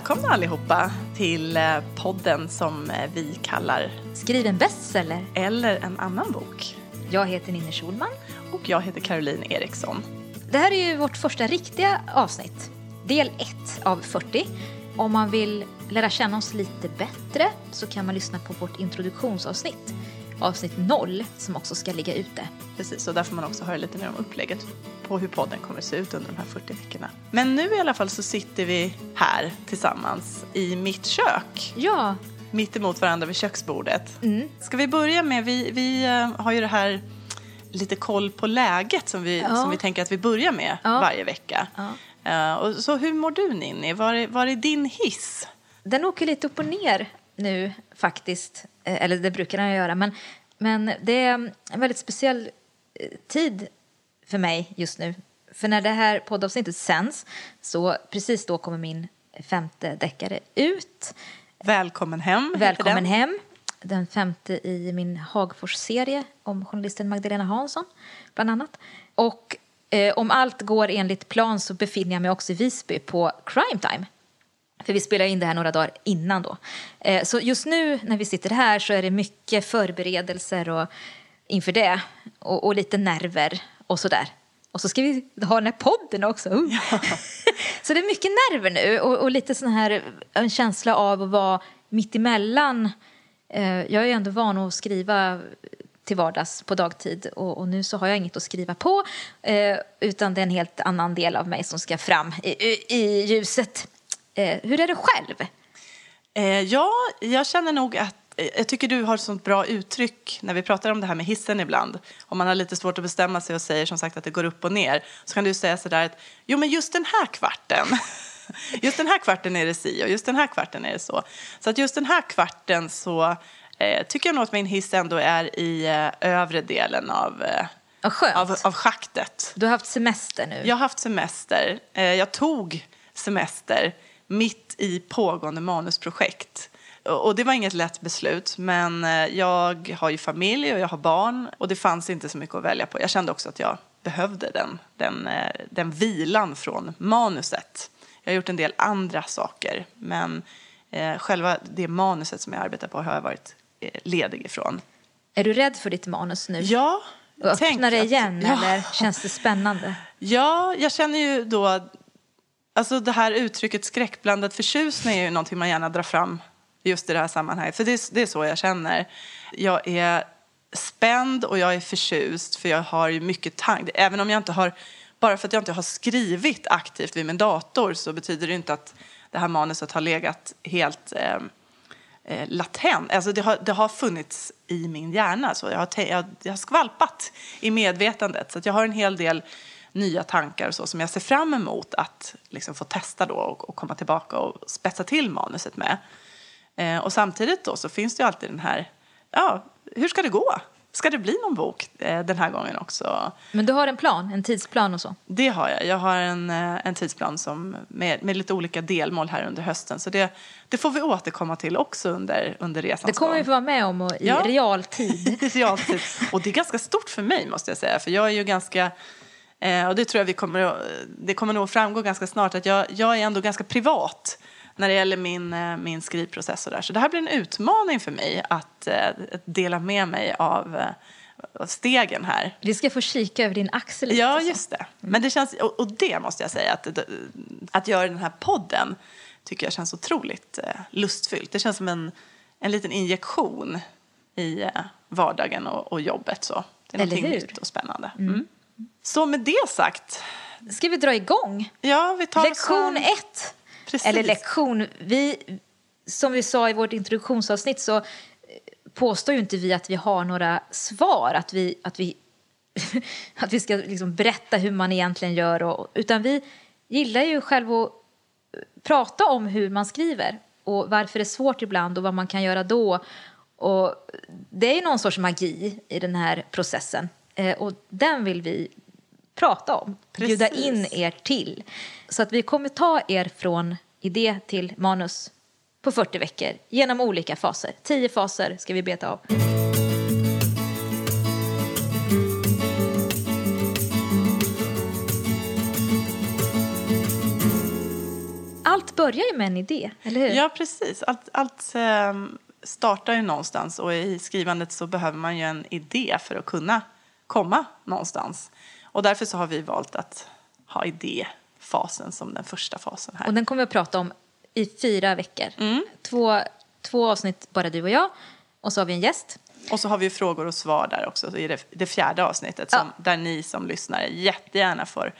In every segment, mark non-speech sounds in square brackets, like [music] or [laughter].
välkomna allihopa till eh, podden som eh, vi kallar Skriv en bestseller. Eller en annan bok. Jag heter Ninni Schulman. Och jag heter Caroline Eriksson. Det här är ju vårt första riktiga avsnitt. Del 1 av 40. Om man vill lära känna oss lite bättre så kan man lyssna på vårt introduktionsavsnitt. Avsnitt 0 som också ska ligga ute. Precis, och där får man också höra lite mer om upplägget på hur podden kommer se ut under de här 40 veckorna. Men nu i alla fall så sitter vi här tillsammans i mitt kök. Ja. Mitt emot varandra vid köksbordet. Mm. Ska vi börja med, vi, vi eh, har ju det här lite koll på läget som vi, Ja. som vi tänker att vi börjar med Ja. varje vecka. Ja. Eh, och så hur mår du Ninni? Var är, var är din hiss? Den åker lite upp och ner nu faktiskt. Eh, Eller det brukar den göra. Men, men det är en väldigt speciell eh, tid för mig just nu. För när det här poddavsnittet sänds så precis då kommer min femte deckare ut. Välkommen hem. Välkommen den. hem. Den femte i min Hagfors-serie om journalisten Magdalena Hansson, bland annat. Och eh, om allt går enligt plan så befinner jag mig också i Visby på Crime Time. För vi spelar in det här några dagar innan då. Eh, så just nu när vi sitter här så är det mycket förberedelser och inför det. Och, och lite nerver och sådär. Och så ska vi ha den här podden också. Uh. [laughs] så det är mycket nerver nu och, och lite sån här en känsla av att vara mittemellan. Eh, jag är ändå van att skriva till vardags på dagtid och, och nu så har jag inget att skriva på eh, utan det är en helt annan del av mig som ska fram i, i, i ljuset. Eh, hur är det själv? Eh, ja, jag känner nog att eh, jag tycker du har ett sånt bra uttryck när vi pratar om det här med hissen ibland. Om man har lite svårt att bestämma sig och säger som sagt att det går upp och ner så kan du säga sådär att jo men just den här kvarten [laughs] just den här kvarten är det si och just den här kvarten är det så. Så att just den här kvarten så eh, tycker jag nog att min hiss ändå är i eh, övre delen av, eh, av, av schaktet. Du har haft semester nu. Jag har haft semester. Eh, Jag tog semester mitt i pågående manusprojekt. Och det var inget lätt beslut, men eh, jag har ju familj och jag har barn och det fanns inte så mycket att välja på. Jag kände också att jag behövde den, den, eh, den vilan från manuset. Jag har gjort en del andra saker, men eh, själva det manuset som jag arbetar på har jag varit ledig ifrån. Är du rädd för ditt manus nu? Ja, Och tänk öppnar det att- igen ja. eller känns det spännande? Ja, jag känner ju då... Alltså det här uttrycket skräckblandad förtjusning är ju någonting man gärna drar fram just i det här sammanhanget. För det är, det är så jag känner. Jag är spänd och jag är förtjust för jag har ju mycket tank. Även om jag inte har... Bara för att jag inte har skrivit aktivt vid min dator så betyder det inte att det här manuset har legat helt... Eh, eh, latent. Alltså det, har, det har funnits i min hjärna. Så jag, har jag, jag har skvalpat i medvetandet. Så att jag har en hel del nya tankar och så, som jag ser fram emot att liksom, få testa då och, och komma tillbaka och spetsa till manuset med. Eh, och samtidigt då så finns det ju alltid den här, ja, hur ska det gå? Ska det bli någon bok eh, den här gången också? Men du har en plan, en tidsplan och så? Det har jag. Jag har en, eh, en tidsplan som, med, med lite olika delmål här under hösten. Så det, det får vi återkomma till också under, under resans Det kommer gång. vi få vara med om och, i Ja. realtid. [laughs] I realtid. Och det är ganska stort för mig måste jag säga. För jag är ju ganska, eh, och det tror jag vi kommer, att- det kommer nog framgå ganska snart, att jag, jag är ändå ganska privat när det gäller min, eh, min skrivprocess och där. Så det här blir en utmaning för mig att, eh, att dela med mig av, eh, stegen här. Vi ska få kika över din axel lite. Ja, just det. Men det känns, och, det måste jag säga, att, att göra den här podden tycker jag känns otroligt lustfyllt. Det känns som en, en liten injektion i vardagen och, och jobbet. Så. Det är hur? nytt och spännande. Mm. Så med det sagt, Ska vi dra igång? ja, vi tar Lektion an- ett. Precis. Eller lektion. Vi, som vi sa i vårt introduktionsavsnitt så eh, påstår ju inte vi att vi har några svar. Att vi, att vi, [laughs] att vi ska liksom berätta hur man egentligen gör. Och, utan vi gillar ju själva att prata om hur man skriver och varför det är svårt ibland och vad man kan göra då. Och det är ju någon sorts magi i den här processen eh, och den vill vi prata om, bjuda Precis. in er till. Så att vi kommer ta er från idé till manus på 40 veckor genom olika faser. 10 faser ska vi beta av. börjar ju med en idé, eller hur? Ja, precis. Allt, allt eh, startar ju någonstans och i skrivandet så behöver man ju en idé för att kunna komma någonstans. Och därför så har vi valt att ha idéfasen som den första fasen här. Och den kommer vi att prata om i fyra veckor. Mm. Två, två avsnitt, bara du och jag. Och så har vi en gäst. Och så har vi frågor och svar där också i det, det fjärde avsnittet som, där ni som lyssnare jättegärna får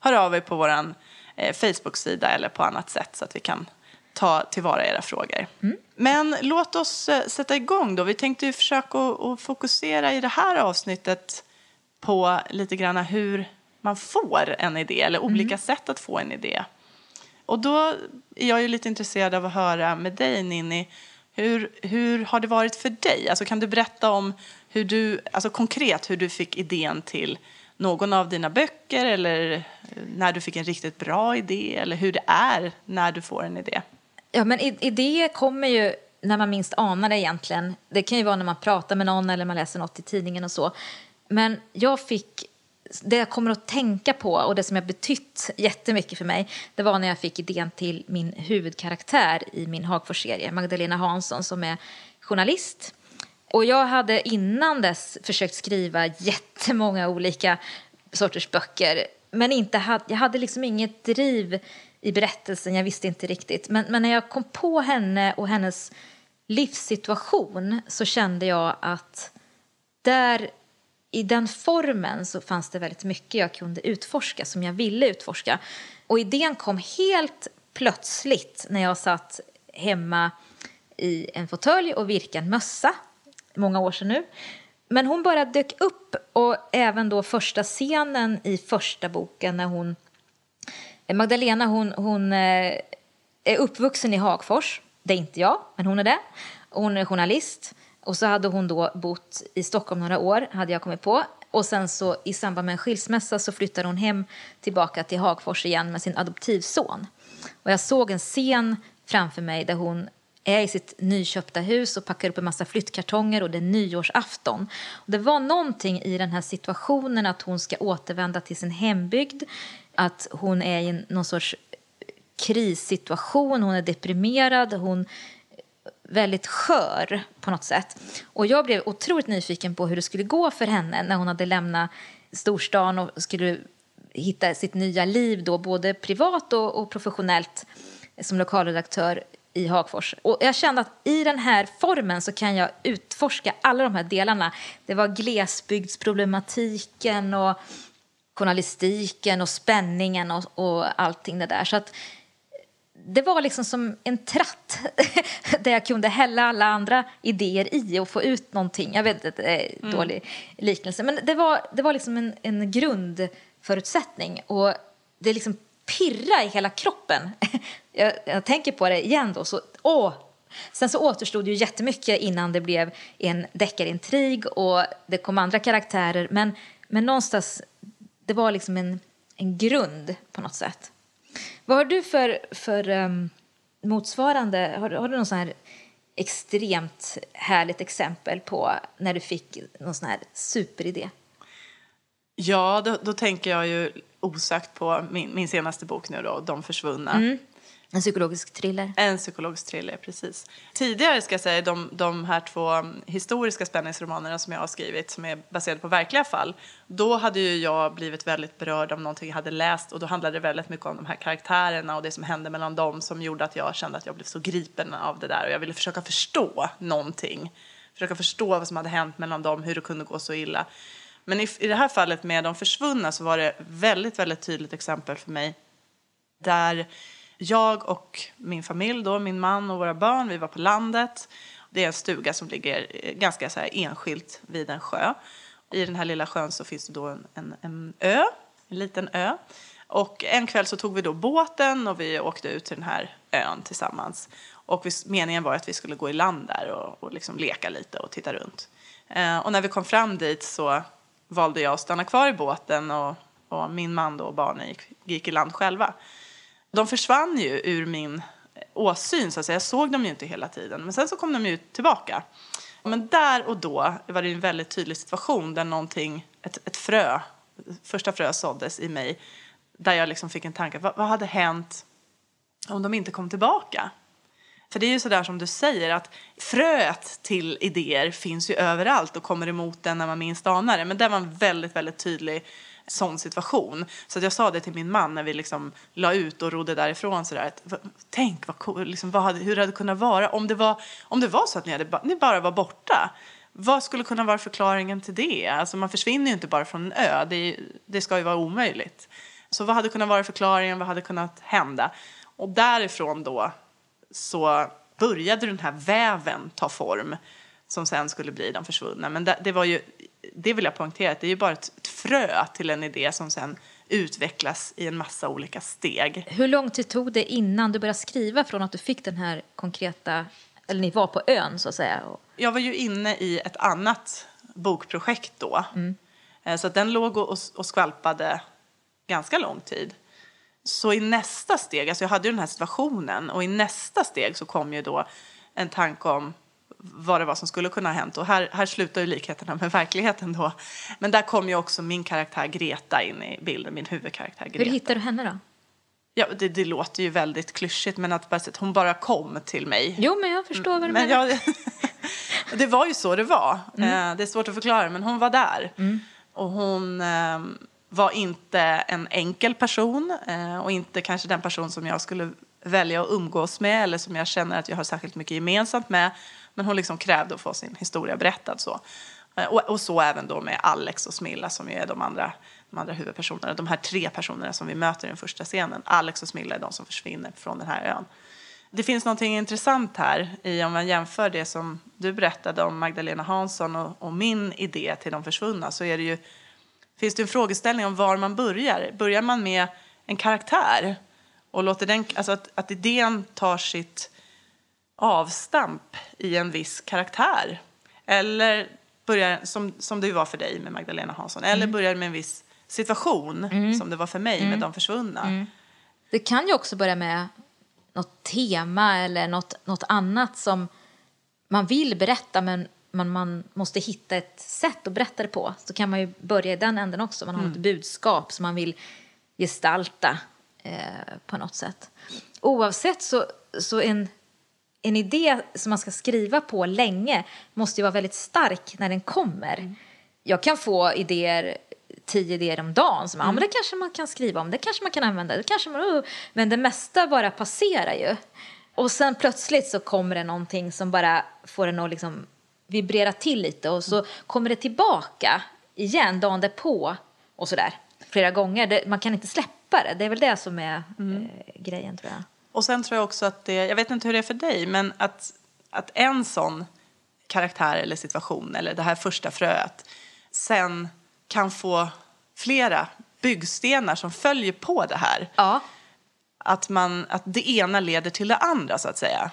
höra av er på vår eh, Facebook-sida eller på annat sätt så att vi kan ta tillvara era frågor. Mm. Men låt oss eh, sätta igång då. Vi tänkte ju försöka att fokusera i det här avsnittet på lite grann hur man får en idé eller olika mm. sätt att få en idé. Och då är jag ju lite intresserad av att höra med dig Ninni, hur, hur har det varit för dig? Alltså kan du berätta om hur du, alltså konkret hur du fick idén till någon av dina böcker eller när du fick en riktigt bra idé eller hur det är när du får en idé? Ja, men idéer kommer ju när man minst anar det egentligen. Det kan ju vara när man pratar med någon eller man läser något i tidningen och så. Men jag fick, det jag kommer att tänka på och det som har betytt jättemycket för mig, det var när jag fick idén till min huvudkaraktär i min Hagfors-serie, Magdalena Hansson som är journalist. Och jag hade innan dess försökt skriva jättemånga olika sorters böcker, men inte hade, jag hade liksom inget driv i berättelsen, jag visste inte riktigt. Men, men när jag kom på henne och hennes livssituation så kände jag att där i den formen så fanns det väldigt mycket jag kunde utforska som jag ville utforska. Och idén kom helt plötsligt när jag satt hemma i en fåtölj och virkade en mössa, många år sedan nu. Men hon bara dök upp och även då första scenen i första boken när hon Magdalena hon, hon eh, är uppvuxen i Hagfors. Det är inte jag, men hon är det. Hon är journalist. Och så hade hon då bott i Stockholm några år, hade jag kommit på. Och sen så i samband med en skilsmässa så flyttade hon hem tillbaka till Hagfors igen med sin adoptivson. Och jag såg en scen framför mig där hon är i sitt nyköpta hus och packar upp en massa flyttkartonger och det är nyårsafton. Och det var någonting i den här situationen att hon ska återvända till sin hembygd, att hon är i någon sorts krissituation, hon är deprimerad, hon väldigt skör på något sätt. Och jag blev otroligt nyfiken på hur det skulle gå för henne när hon hade lämnat storstan och skulle hitta sitt nya liv då, både privat och, och professionellt som lokalredaktör i Hagfors. Och jag kände att i den här formen så kan jag utforska alla de här delarna. Det var glesbygdsproblematiken och journalistiken och spänningen och, och allting det där. Så att det var liksom som en tratt [laughs] där jag kunde hälla alla andra idéer i och få ut någonting. Jag vet att det är en mm. dålig liknelse, men det var, det var liksom en, en grundförutsättning och det liksom pirra i hela kroppen. [laughs] jag, jag, tänker på det igen då, så åh! Sen så återstod det ju jättemycket innan det blev en deckarintrig och det kom andra karaktärer, men, men någonstans, det var liksom en, en grund på något sätt. Vad har du för, för um, motsvarande, har, har du någon sån här extremt härligt exempel på när du fick någon sån här superidé? Ja, då, då tänker jag ju osökt på min, min senaste bok nu då, De försvunna. Mm. En psykologisk thriller. En psykologisk thriller, precis. Tidigare ska jag säga, de, de här två historiska spänningsromanerna som jag har skrivit som är baserade på verkliga fall, då hade ju jag blivit väldigt berörd av någonting jag hade läst och då handlade det väldigt mycket om de här karaktärerna och det som hände mellan dem som gjorde att jag kände att jag blev så gripen av det där och jag ville försöka förstå någonting. Försöka förstå vad som hade hänt mellan dem, hur det kunde gå så illa. Men i, i det här fallet med de försvunna så var det väldigt, väldigt tydligt exempel för mig där jag och min familj, då, min man och våra barn, vi var på landet. Det är en stuga som ligger eh, ganska så här enskilt vid en sjö. I den här lilla sjön så finns det då en, en, en ö, en liten ö. Och en kväll så tog vi då båten och vi åkte ut till den här ön tillsammans. Och vi, meningen var att vi skulle gå i land där och, och liksom leka lite och titta runt. Eh, och när vi kom fram dit så valde jag att stanna kvar i båten och, och min man och barnen gick, gick i land själva. De försvann ju ur min eh, åsyn, så att säga. jag såg dem ju inte hela tiden. Men sen så kom de ju tillbaka. Men där och då var det en väldigt tydlig situation där någonting, ett, ett frö, första frö såddes i mig. Där jag liksom fick en tanke, vad, vad hade hänt om de inte kom tillbaka. För det är ju sådär som du säger att fröet till idéer finns ju överallt och kommer emot den när man minst anar det. Men det var en väldigt, väldigt tydlig sån situation. Så att jag sa det till min man när vi liksom la ut och rodde därifrån Så där, att tänk vad cool, liksom, vad hade, hur det hade kunnat vara om det var, om det var så att ni, hade, ni bara var borta. Vad skulle kunna vara förklaringen till det? Alltså man försvinner ju inte bara från en ö, det, det ska ju vara omöjligt. Så vad hade kunnat vara förklaringen, vad hade kunnat hända? Och därifrån då så började den här väven ta form som sen skulle bli de försvunna. Men det, det var ju, det vill jag poängtera, det är ju bara ett, ett frö till en idé som sen utvecklas i en massa olika steg. Hur lång tid tog det innan du började skriva från att du fick den här konkreta, eller ni var på ön så att säga? Jag var ju inne i ett annat bokprojekt då. Mm. Så att den låg och, och skvalpade ganska lång tid. Så i nästa steg, alltså jag hade ju den här situationen och i nästa steg så kom ju då en tanke om vad det var som skulle kunna ha hänt. Och här, här slutar ju likheterna med verkligheten då. Men där kom ju också min karaktär Greta in i bilden, min huvudkaraktär Greta. Hur hittade du henne då? Ja, det, det låter ju väldigt klyschigt, men att bara, hon bara kom till mig. Jo, men jag förstår vad du men menar. Jag, [laughs] det var ju så det var. Mm. Eh, det är svårt att förklara, men hon var där. Mm. Och hon eh, var inte en enkel person eh, och inte kanske den person som jag skulle välja att umgås med eller som jag känner att jag har särskilt mycket gemensamt med. Men hon liksom krävde att få sin historia berättad så. Eh, och, och, så även då med Alex och Smilla som ju är de andra, de andra huvudpersonerna. De här tre personerna som vi möter i den första scenen. Alex och Smilla är de som försvinner från den här ön. Det finns något intressant här i om man jämför det som du berättade om Magdalena Hansson och, och min idé till de försvunna så är det ju finns det en frågeställning om var man börjar. Börjar man med en karaktär och låter den, alltså att, att idén tar sitt avstamp i en viss karaktär? Eller börjar, som, som det var för dig med Magdalena Hansson, eller mm. börjar med en viss situation mm. som det var för mig mm. med De försvunna? Mm. Det kan ju också börja med något tema eller något, något annat som man vill berätta men man, man måste hitta ett sätt att berätta det på. Så kan man ju börja i den änden också. Man har mm. ett budskap som man vill gestalta eh, på något sätt. Oavsett så, så en, en idé som man ska skriva på länge måste ju vara väldigt stark när den kommer. Mm. Jag kan få idéer tio idéer om dagen som mm. ja, men det kanske man kan skriva om, det kanske man kan använda, det kanske man, uh, men det mesta bara passerar ju. Och sen plötsligt så kommer det någonting som bara får en att liksom vibrera till lite och så kommer det tillbaka igen dagen därpå och sådär flera gånger. Det, man kan inte släppa det. Det är väl det som är mm. eh, grejen tror jag. Och sen tror jag också att det, jag vet inte hur det är för dig, men att, att en sån karaktär eller situation eller det här första fröet sen kan få flera byggstenar som följer på det här. Ja. Att, man, att det ena leder till det andra så att säga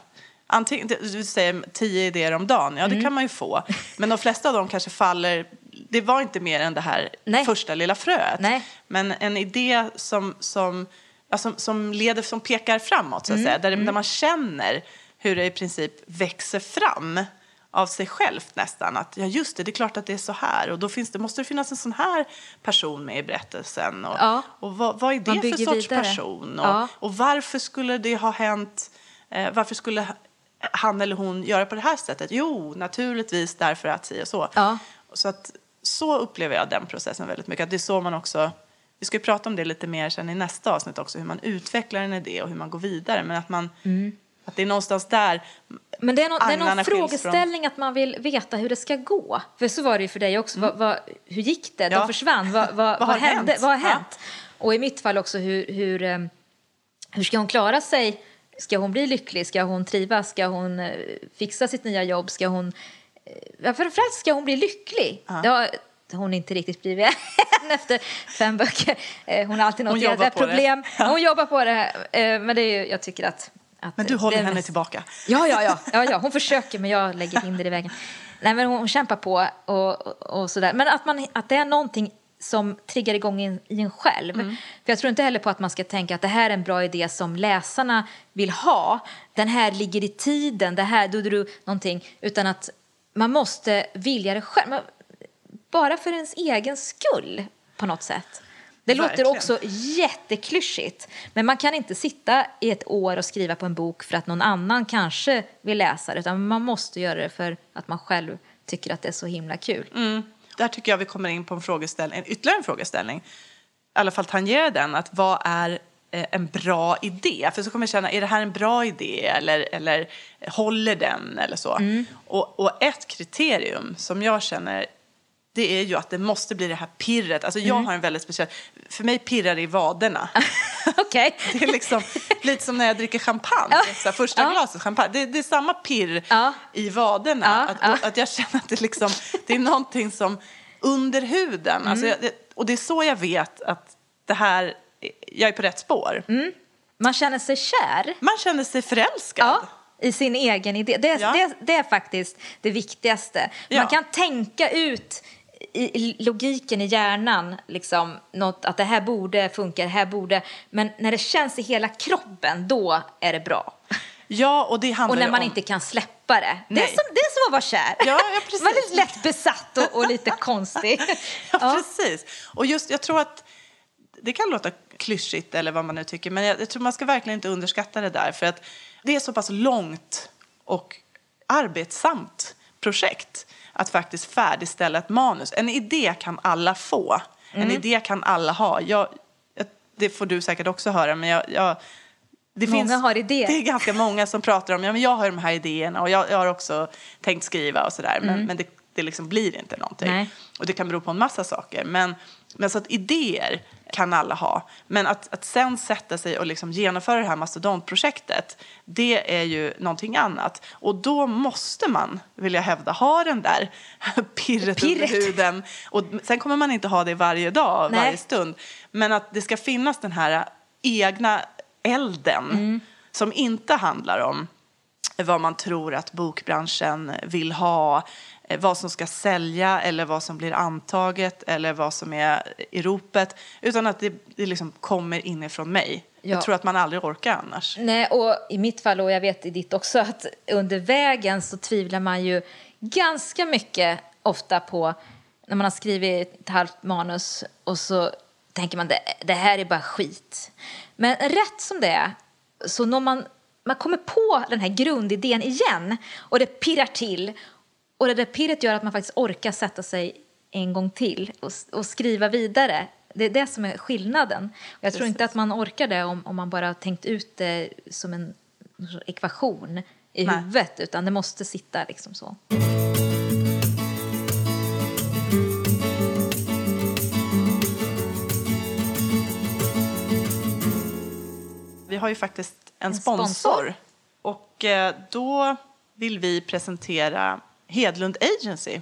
antingen, du säger tio idéer om dagen, ja det mm. kan man ju få. Men de flesta av dem kanske faller, det var inte mer än det här Nej. första lilla fröet. Nej. Men en idé som, som, som, som leder, som pekar framåt så att mm. säga, där, mm. där man känner hur det i princip växer fram av sig självt nästan. Att ja just det, det är klart att det är så här och då finns det, måste det finnas en sån här person med i berättelsen. Och, ja. och vad, vad är det för sorts vidare. person? Och, ja. och varför skulle det ha hänt, eh, varför skulle han eller hon göra på det här sättet? Jo, naturligtvis därför att si och så. Ja. Så, att, så upplever jag den processen väldigt mycket. Att det är så man också, vi ska ju prata om det lite mer sen i nästa avsnitt också, hur man utvecklar en idé och hur man går vidare. Men att man mm. Att det är någonstans där Men det är, no det är någon frågeställning från... att man vill veta hur det ska gå. För så var det ju för dig också. Mm. Vad, vad, hur gick det? Ja. De försvann. [laughs] Vad, vad, vad, har hände? Hänt? Vad har hänt? Ja. Och i mitt fall också hur, hur, eh, hur ska hon klara sig Ska hon bli lycklig? Ska hon trivas? Ska hon eh, fixa sitt nya jobb? Ska hon... Eh, framförallt ska hon bli lycklig. Ja. Det hon inte riktigt blivit än efter fem böcker. Eh, hon har alltid något jävla problem. Ja. Hon jobbar på det. Men det är ju, jag tycker att... att men du håller henne mest... tillbaka? Ja, ja, ja, ja, ja. Hon försöker men jag lägger hinder i vägen. Nej, men hon kämpar på och, och, sådär. Men att, man, att det är någonting som triggar igång in, i en själv. Mm. För Jag tror inte heller på att man ska tänka att det här är en bra idé som läsarna vill ha. Den här ligger i tiden, det här, du, du, någonting. Utan att man måste vilja det själv. Bara för ens egen skull på något sätt. Det Verkligen. låter också jätteklyschigt, men man kan inte sitta i ett år och skriva på en bok för att någon annan kanske vill läsa det, utan man måste göra det för att man själv tycker att det är så himla kul. Mm. Där tycker jag vi kommer in på en frågeställning, en ytterligare en frågeställning. I alla fall tangerar den, att vad är eh, en bra idé? För så kommer jag känna, är det här en bra idé eller, eller håller den eller så? Och, och ett kriterium som jag känner det är ju att det måste bli det här pirret. Alltså jag har en väldigt speciell, för mig pirrar det i vaderna. [laughs] Okej. [laughs] Det är liksom lite som när jag dricker champagne, så första Ja. glaset champagne. Det, det är samma pirr Ja. i vaderna. Ja, Att, ja. att jag känner att det, liksom, det är någonting som under huden. Mm. Alltså jag, det, och det är så jag vet att det här, jag är på rätt spår. Mm. Man känner sig kär. Man känner sig förälskad. I sin egen idé. Det, Ja. det, det är faktiskt det viktigaste. Ja. Man kan tänka ut i, logiken i hjärnan, liksom, något, att det här borde funka, det här borde... Men när det känns i hela kroppen, då är det bra. Ja, och det handlar Och när man om... inte kan släppa det. Det är, som, det är som att vara kär. Ja, ja, precis. Man är lätt besatt och, och lite konstig. [laughs] Ja, Ja. precis. Och just, jag tror att det kan låta klyschigt eller vad man nu tycker, men jag, jag tror man ska verkligen inte underskatta det där för att det är så pass långt och arbetsamt projekt att faktiskt färdigställa ett manus. En idé kan alla få. En Mm. idé kan alla ha. Jag, det får du säkert också höra, men jag, jag det Många har idéer. Det är ganska många som pratar om, ja men jag har de här idéerna och jag, jag har också tänkt skriva och sådär, men, men det, det liksom blir inte någonting. Mm. Nej. Och det kan bero på en massa saker. Men, men så att idéer kan alla ha. Men att, att sen sätta sig och liksom genomföra det här mastodontprojektet, det är ju någonting annat. Och då måste man, vill jag hävda, ha den där pirret, [laughs] Pirret. under huden. Och sen kommer man inte ha det varje dag, Nej. varje stund. Men att det ska finnas den här egna elden Mm. som inte handlar om vad man tror att bokbranschen vill ha, vad som ska sälja eller vad som blir antaget eller vad som är i ropet, utan att det, det liksom kommer inifrån mig. Ja. Jag tror att man aldrig orkar annars. Nej, och i mitt fall och jag vet i ditt också att under vägen så tvivlar man ju ganska mycket ofta på när man har skrivit ett halvt manus och så tänker man det, det här är bara skit. Men rätt som det är så når man, man kommer på den här grundidén igen och det pirrar till och det där pirret gör att man faktiskt orkar sätta sig en gång till och, och skriva vidare. Det är det som är skillnaden. Och jag tror inte Precis. att man orkar det om, om man bara har tänkt ut det som en ekvation i Nej. huvudet, utan det måste sitta liksom så. Vi har ju faktiskt en, En sponsor. sponsor. Och eh, då vill vi presentera Hedlund Agency.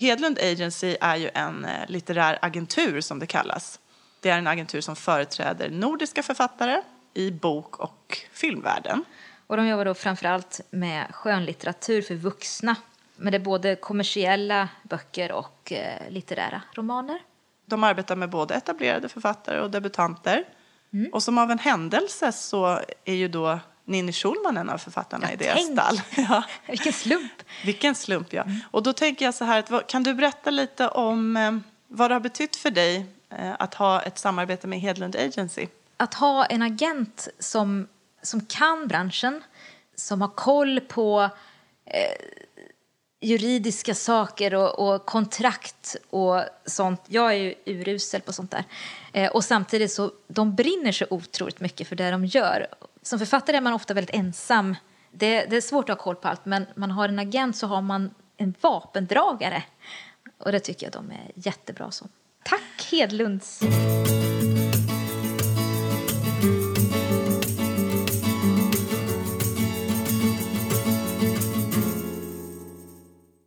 Hedlund Agency är ju en eh, litterär agentur som det kallas. Det är en agentur som företräder nordiska författare i bok och filmvärlden. Och de jobbar då framförallt med skönlitteratur för vuxna. Men det är både kommersiella böcker och eh, litterära romaner. De arbetar med både etablerade författare och debutanter. Mm. Och som av en händelse så är ju då Ninni Schulman en av författarna Ja, i deras tänk. stall. [laughs] Ja. Vilken slump! Vilken slump, ja. Och då tänker jag så här, att, kan du berätta lite om eh, vad det har betytt för dig eh, att ha ett samarbete med Hedlund Agency? Att ha en agent som, som kan branschen, som har koll på eh, juridiska saker och, och kontrakt och sånt. Jag är ju urusel på sånt där. Eh, och samtidigt så de brinner så otroligt mycket för det de gör. Som författare är man ofta väldigt ensam. Det, det är svårt att ha koll på allt, men man har en agent så har man en vapendragare. Och det tycker jag de är jättebra som. Tack Hedlunds!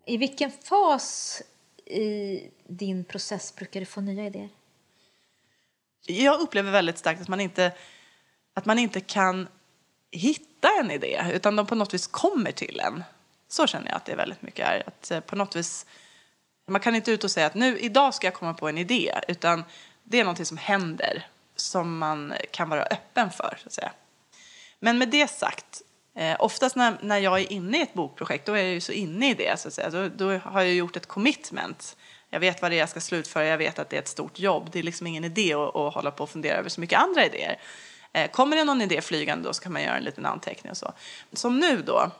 I vilken fas i din process brukar du få nya idéer? Jag upplever väldigt starkt att man inte, att man inte kan hitta en idé, utan de på något vis kommer till en. Så känner jag att det är väldigt mycket är. Att eh, på något vis, man kan inte ut och säga att nu, idag ska jag komma på en idé, utan det är någonting som händer som man kan vara öppen för, så att säga. Men med det sagt, eh, oftast när, när jag är inne i ett bokprojekt, då är jag ju så inne i det, så att säga. Då, då har jag gjort ett commitment. Jag vet vad det är jag ska slutföra, jag vet att det är ett stort jobb. Det är liksom ingen idé att, att hålla på och fundera över så mycket andra idéer. Eh, kommer det någon idé flygande då så kan man göra en liten anteckning och så. Som nu då,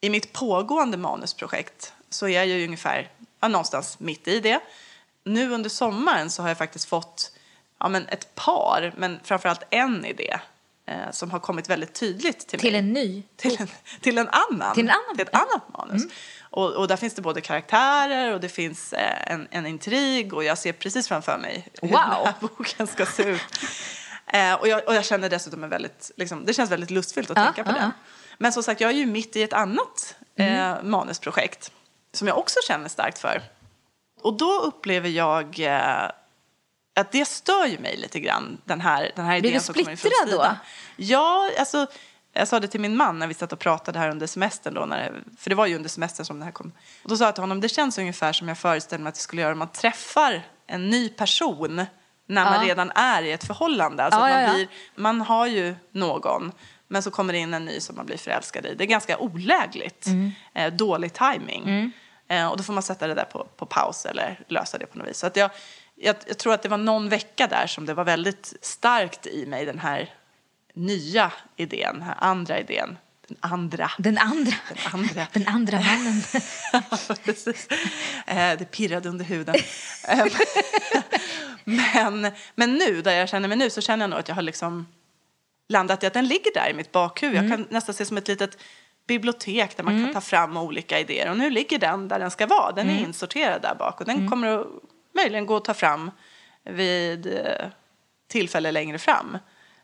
i mitt pågående manusprojekt så är jag ju ungefär ja, någonstans mitt i det. Nu under sommaren så har jag faktiskt fått ja, men ett par, men framförallt en idé eh, som har kommit väldigt tydligt till, Till mig. en ny Till en, till en annan. Till en annan, Till ett annat manus. Och, och där finns det både karaktärer och det finns eh, en, en intrig och jag ser precis framför mig hur Wow. den här [laughs] boken ska se ut. Eh, och, jag, och jag känner dessutom en väldigt, liksom, det känns väldigt lustfyllt att Ja, tänka på ja, det. Men som sagt, jag är ju mitt i ett annat Mm. eh, manusprojekt som jag också känner starkt för. Och då upplever jag eh, att det stör ju mig lite grann, den här, den här Blir idén du som kommer ifrån splittrad då? Ja, alltså, jag sa det till min man när vi satt och pratade här under semestern. Då, när det, för det var ju under semestern som det här kom. Och då sa jag till honom, det känns ungefär som jag föreställer mig att det skulle göra om man träffar en ny person när man Ja. redan är i ett förhållande. Alltså Ja, man. Blir, man har ju någon, men så kommer det in en ny som man blir förälskad i. Det är ganska olägligt. Mm. Eh, dålig timing. Eh, och då får man sätta det där på, på paus eller lösa det på något vis. Så att jag, jag, jag tror att det var någon vecka där som det var väldigt starkt i mig, den här nya idén, den här andra idén. Den andra. Den andra. Den andra. Den andra mannen. [laughs] Eh, det pirrade under huden. [laughs] Men, men nu, där jag känner mig nu, så känner jag nog att jag har liksom landat i att den ligger där i mitt bakhuvud. Jag kan nästan se som ett litet bibliotek där man kan ta fram olika idéer. Och nu ligger den där den ska vara. Den är insorterad där bak och den kommer att möjligen gå att ta fram vid eh, tillfälle längre fram.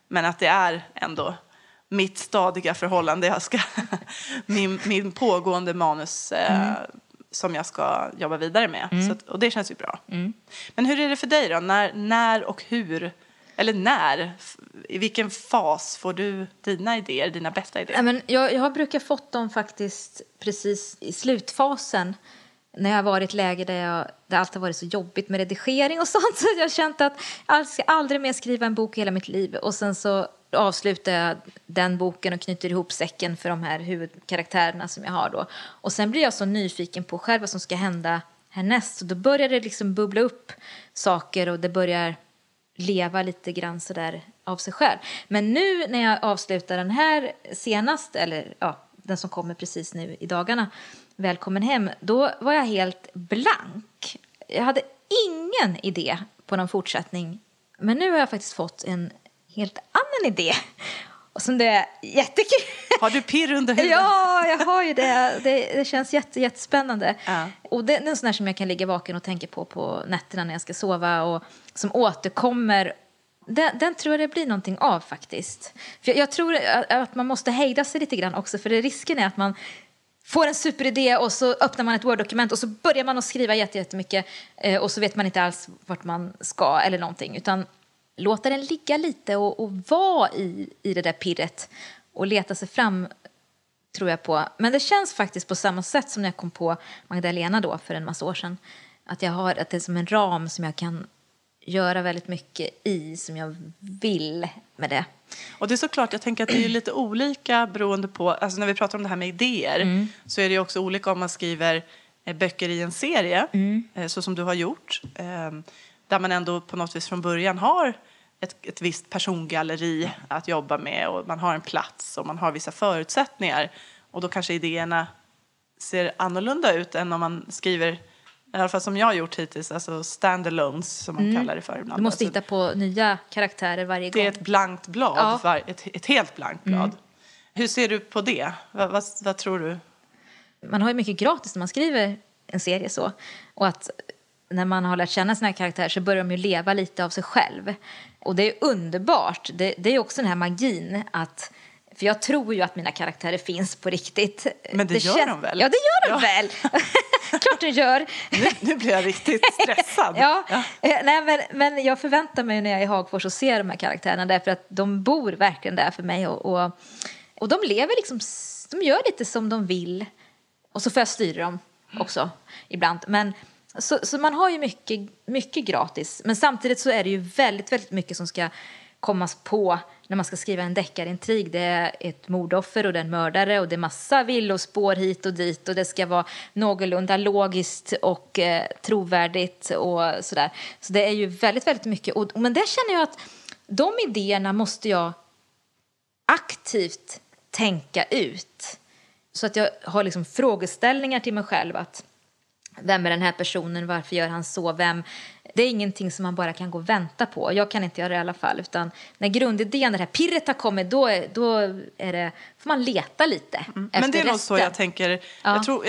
Men att det är ändå mitt stadiga förhållande. Jag ska, [laughs] min, min pågående manus eh, som jag ska jobba vidare med. Så att, och det känns ju bra. Men hur är det för dig då? När, när och hur, eller när, i vilken fas får du dina idéer, dina bästa idéer? Ja, men jag, jag har brukat fått dem faktiskt precis i slutfasen när jag har varit i ett läge där, jag, där allt har varit så jobbigt med redigering och sånt [laughs] så jag har känt att jag ska aldrig mer skriva en bok i hela mitt liv och sen så avslutar jag den boken och knyter ihop säcken för de här huvudkaraktärerna som jag har då. Och sen blir jag så nyfiken på själv vad som ska hända härnäst och då börjar det liksom bubbla upp saker och det börjar leva lite grann sådär av sig själv. Men nu när jag avslutar den här senast, eller ja, den som kommer precis nu i dagarna, Välkommen hem, då var jag helt blank. Jag hade ingen idé på någon fortsättning. Men nu har jag faktiskt fått en helt annan idé. Och som det är jättekul. Har du pirr under huden? Ja, jag har ju det. Det, det känns jätte, jättespännande. Ja. Och det, det är en sån som jag kan ligga vaken och tänka på på nätterna när jag ska sova och som återkommer. Den, den tror jag det blir någonting av faktiskt. För jag, jag tror att, att man måste hejda sig lite grann också för det risken är att man får en superidé och så öppnar man ett Word-dokument och så börjar man att skriva jätte- jättemycket eh, och så vet man inte alls vart man ska eller någonting utan låta den ligga lite och, och vara i, i det där pirret och leta sig fram tror jag på. Men det känns faktiskt på samma sätt som när jag kom på Magdalena då för en massa år sedan. Att jag har att det är som en ram som jag kan göra väldigt mycket i som jag vill med det. Och det är såklart, jag tänker att det är lite olika beroende på, alltså när vi pratar om det här med idéer, Mm. så är det också olika om man skriver eh, böcker i en serie, Mm. eh, så som du har gjort, eh, där man ändå på något vis från början har ett, ett visst persongalleri att jobba med och man har en plats och man har vissa förutsättningar och då kanske idéerna ser annorlunda ut än om man skriver, i alla fall som jag har gjort hittills, alltså standalones som man kallar det för ibland. Mm. Du måste alltså, hitta på nya karaktärer varje det är gång. ett blankt blad, Ja. var, ett, ett helt blankt blad. Hur ser du på det? Vad, vad, vad tror du? Man har ju mycket gratis när man skriver en serie så. Och att när man har lärt känna sina karaktärer så börjar de ju leva lite av sig själv. Och det är underbart. Det, det är också den här magin att för jag tror ju att mina karaktärer finns på riktigt. Men det gör kän- de väl? Ja, det gör de Ja. väl. [laughs] Klart de gör. Nu, nu blir jag riktigt stressad. [laughs] Ja, eh, Nej, men, men jag förväntar mig när jag är i Hagfors och ser de här karaktärerna därför att de bor verkligen där för mig och, och, och de lever liksom, de gör lite som de vill och så får jag styra dem också ibland. Men, så, så man har ju mycket, mycket gratis men samtidigt så är det ju väldigt, väldigt mycket som ska kommas på när man ska skriva en deckarintrig. Det är ett mordoffer och det är en mördare och det är massa villospår hit och dit och det ska vara någorlunda logiskt och eh, trovärdigt och sådär. Så det är ju väldigt, väldigt mycket. Och, men det känner jag att de idéerna måste jag aktivt tänka ut. Så att jag har liksom frågeställningar till mig själv. att vem är den här personen? Varför gör han så? Vem? Det är ingenting som man bara kan gå och vänta på. Jag kan inte göra det i alla fall. Utan när grundidén, det här pirret har kommit, då, är, då är det, får man leta lite mm. Men det är nog så jag tänker. Ja. Jag tror,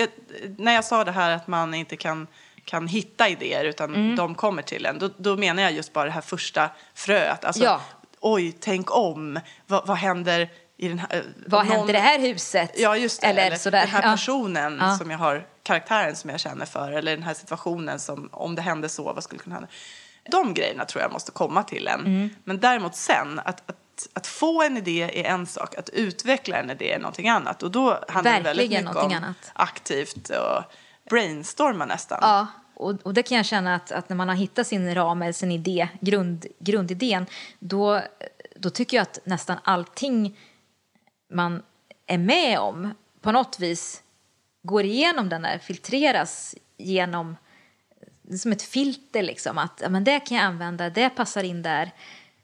när jag sa det här att man inte kan kan hitta idéer utan mm. de kommer till en. Då, då, menar jag just bara det här första fröet. Alltså, ja. oj, tänk om. vad, vad händer i den här... Eh, vad någon... händer i det här huset? Ja, just det. Eller, eller sådär. den här personen ja. som jag har, karaktären som jag känner för. Eller den här situationen som, om det hände så, vad skulle kunna hända? De grejerna tror jag måste komma till en. Mm. Men däremot sen, att, att, att, få en idé är en sak, att utveckla en idé är någonting annat. Och då handlar Verkligen det väldigt mycket om annat. aktivt och brainstorma nästan. Ja. Och, och, det kan jag känna att, att, när man har hittat sin ram eller sin idé, grund, grundidén, då, då tycker jag att nästan allting man är med om på något vis går igenom den där, filtreras genom som ett filter liksom att ja, men det kan jag använda, det passar in där.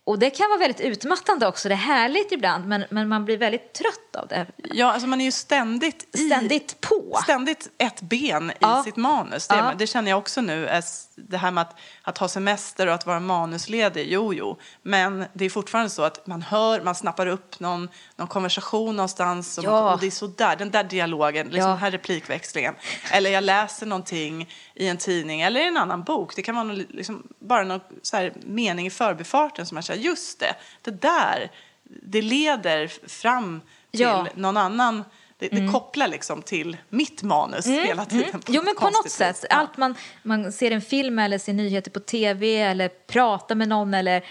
Och det kan vara väldigt utmattande också, det är härligt ibland men, men man blir väldigt trött av det. Ja, alltså man är ju ständigt, i, ständigt på. Ständigt ett ben i ja. sitt manus. Det, ja. det, känner jag också nu, det här med att, att ha semester och att vara manusledig, jo jo. Men det är fortfarande så att man hör, man snappar upp någon, någon konversation någonstans och, ja. och det är så där, den där dialogen, liksom den här replikväxlingen. Eller jag läser någonting i en tidning eller i en annan bok. Det kan vara liksom, bara någon så här mening i förbifarten som man säger, just det, det där, det leder fram till ja. någon annan det, det mm. kopplar liksom till mitt manus mm. hela tiden. Mm. jo, men på något sätt. Allt man, man ser en film eller ser nyheter på tv eller pratar med någon eller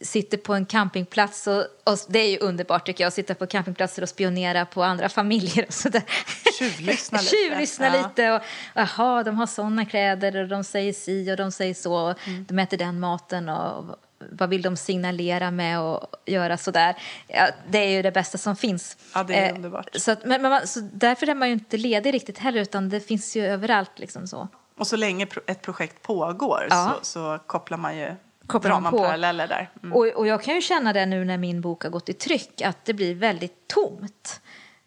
sitter på en campingplats och, och, det är ju underbart tycker jag att sitta på campingplatser och spionera på andra familjer och sådär. Tjuvlyssna lite. Tjuvlyssna ja. lite och jaha, de har sådana kläder och de säger si och de säger så och mm. de äter den maten och vad vill de signalera med och göra sådär. Ja, det är ju det bästa som finns. Ja, det är eh, underbart. Så, att, men, men, så därför är man ju inte ledig riktigt heller utan det finns ju överallt liksom så. Och så länge ett projekt pågår ja. så, så kopplar man ju kopplar man på. paralleller där. Mm. Och, och jag kan ju känna det nu när min bok har gått i tryck att det blir väldigt tomt.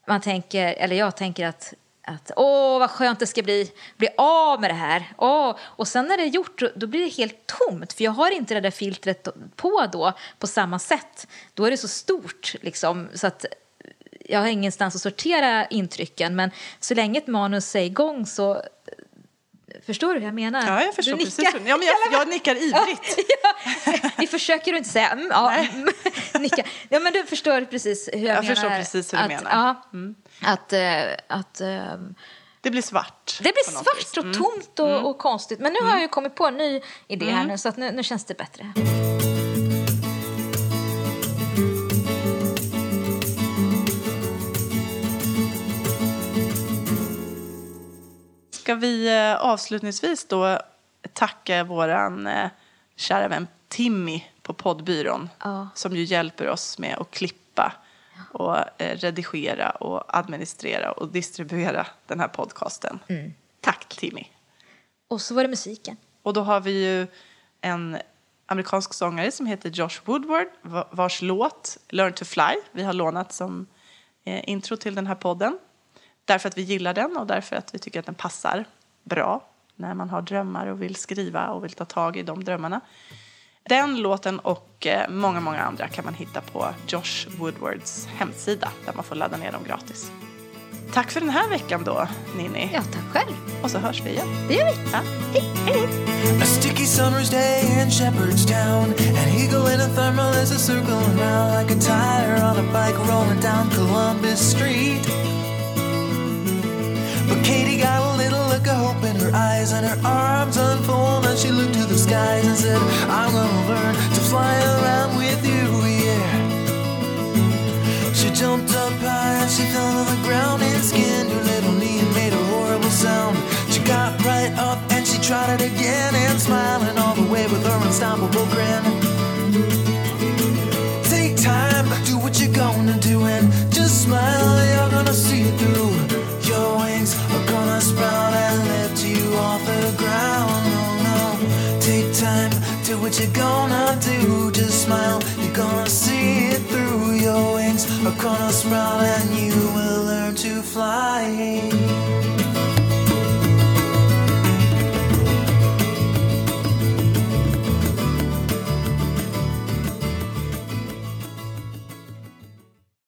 Man tänker, eller jag tänker att att åh vad skönt det ska bli, bli av med det här. Åh. Och sen när det är gjort då blir det helt tomt för jag har inte det där filtret på då på samma sätt. Då är det så stort liksom så att jag har ingenstans att sortera intrycken men så länge ett manus är igång så Förstår du hur jag menar? Ja, jag förstår du precis. Ja, men jag, jag nickar ivrigt. [laughs] Ja, vi försöker du inte säga mm, ja, mm, [laughs] nicka. Ja, men du förstår precis hur jag, jag menar. Jag förstår precis hur du att, menar. Ja, mm. Att, uh, att uh, det blir svart. Det blir svart och mm. tomt och, mm. och, konstigt. Men nu har jag ju kommit på en ny idé här mm. nu så att nu, nu känns det bättre. Ska vi eh, avslutningsvis då tacka våran eh, kära vän Timmy på poddbyrån ja. som ju hjälper oss med att klippa och eh, redigera och administrera och distribuera den här podcasten. Mm. Tack Timmy. Och så var det musiken. Och då har vi ju en amerikansk sångare som heter Josh Woodward vars låt Learn to Fly vi har lånat som intro till den här podden. Därför att vi gillar den och därför att vi tycker att den passar bra när man har drömmar och vill skriva och vill ta tag i de drömmarna. Den låten och eh, många, många andra kan man hitta på Josh Woodwards hemsida där man får ladda ner dem gratis. Tack för den här veckan då, Ninni. Ja, tack själv. Och så hörs vi igen. Det gör vi. Ja. Hej, hej. A sticky summer's day in Shepherdstown An eagle in a thermal is a circling round Like a tire on a bike rolling down Columbus Street But Katie her eyes, and her arms unfold, and she looked to the skies and said, I'm gonna learn to fly around with you, yeah. She jumped up high and she fell to the ground and skinned her little knee and made a horrible sound. She got right up and she tried it again and smiling all the way with her unstoppable grin. What you're gonna do, just smile. You're gonna see it through. Your wings are gonna sprout and you will learn to fly.